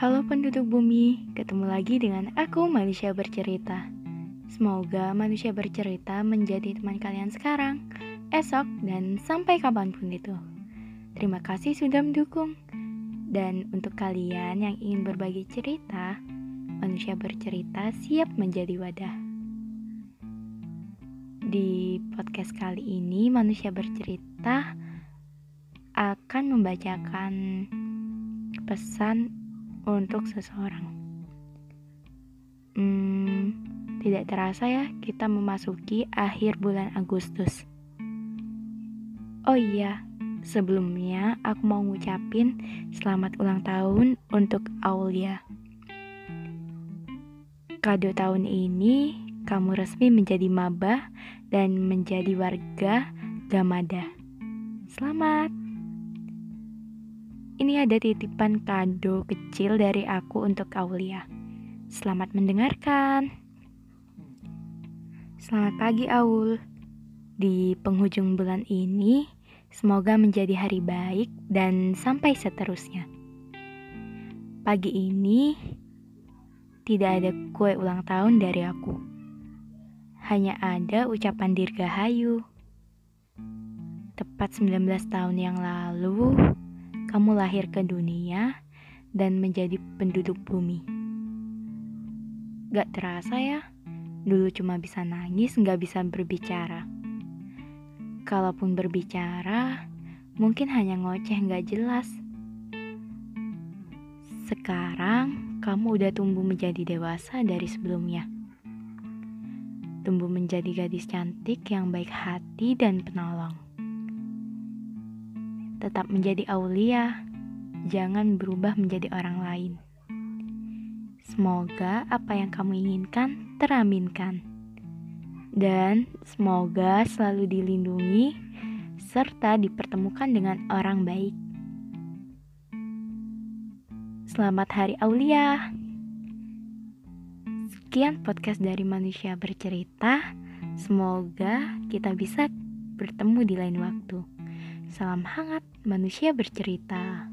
Halo penduduk bumi, ketemu lagi dengan aku manusia bercerita. Semoga manusia bercerita menjadi teman kalian sekarang, esok, dan sampai kapan pun itu. Terima kasih sudah mendukung. Dan untuk kalian yang ingin berbagi cerita, manusia bercerita siap menjadi wadah. Di podcast kali ini, manusia bercerita akan membacakan pesan untuk seseorang. Hmm, tidak terasa ya kita memasuki akhir bulan Agustus. Oh iya, sebelumnya aku mau ngucapin selamat ulang tahun untuk Aulia. Kado tahun ini kamu resmi menjadi maba dan menjadi warga Gamada. Selamat! Ini ada titipan kado kecil dari aku untuk Aulia. Selamat mendengarkan. Selamat pagi Aul. Di penghujung bulan ini, semoga menjadi hari baik dan sampai seterusnya. Pagi ini tidak ada kue ulang tahun dari aku. Hanya ada ucapan dirgahayu. Tepat 19 tahun yang lalu, kamu lahir ke dunia dan menjadi penduduk bumi. Gak terasa ya, dulu cuma bisa nangis, gak bisa berbicara. Kalaupun berbicara, mungkin hanya ngoceh gak jelas. Sekarang, kamu udah tumbuh menjadi dewasa dari sebelumnya. Tumbuh menjadi gadis cantik yang baik hati dan penolong tetap menjadi Aulia, jangan berubah menjadi orang lain. Semoga apa yang kamu inginkan teraminkan, dan semoga selalu dilindungi serta dipertemukan dengan orang baik. Selamat Hari Aulia. Sekian podcast dari Manusia Bercerita. Semoga kita bisa bertemu di lain waktu. Salam hangat manusia bercerita.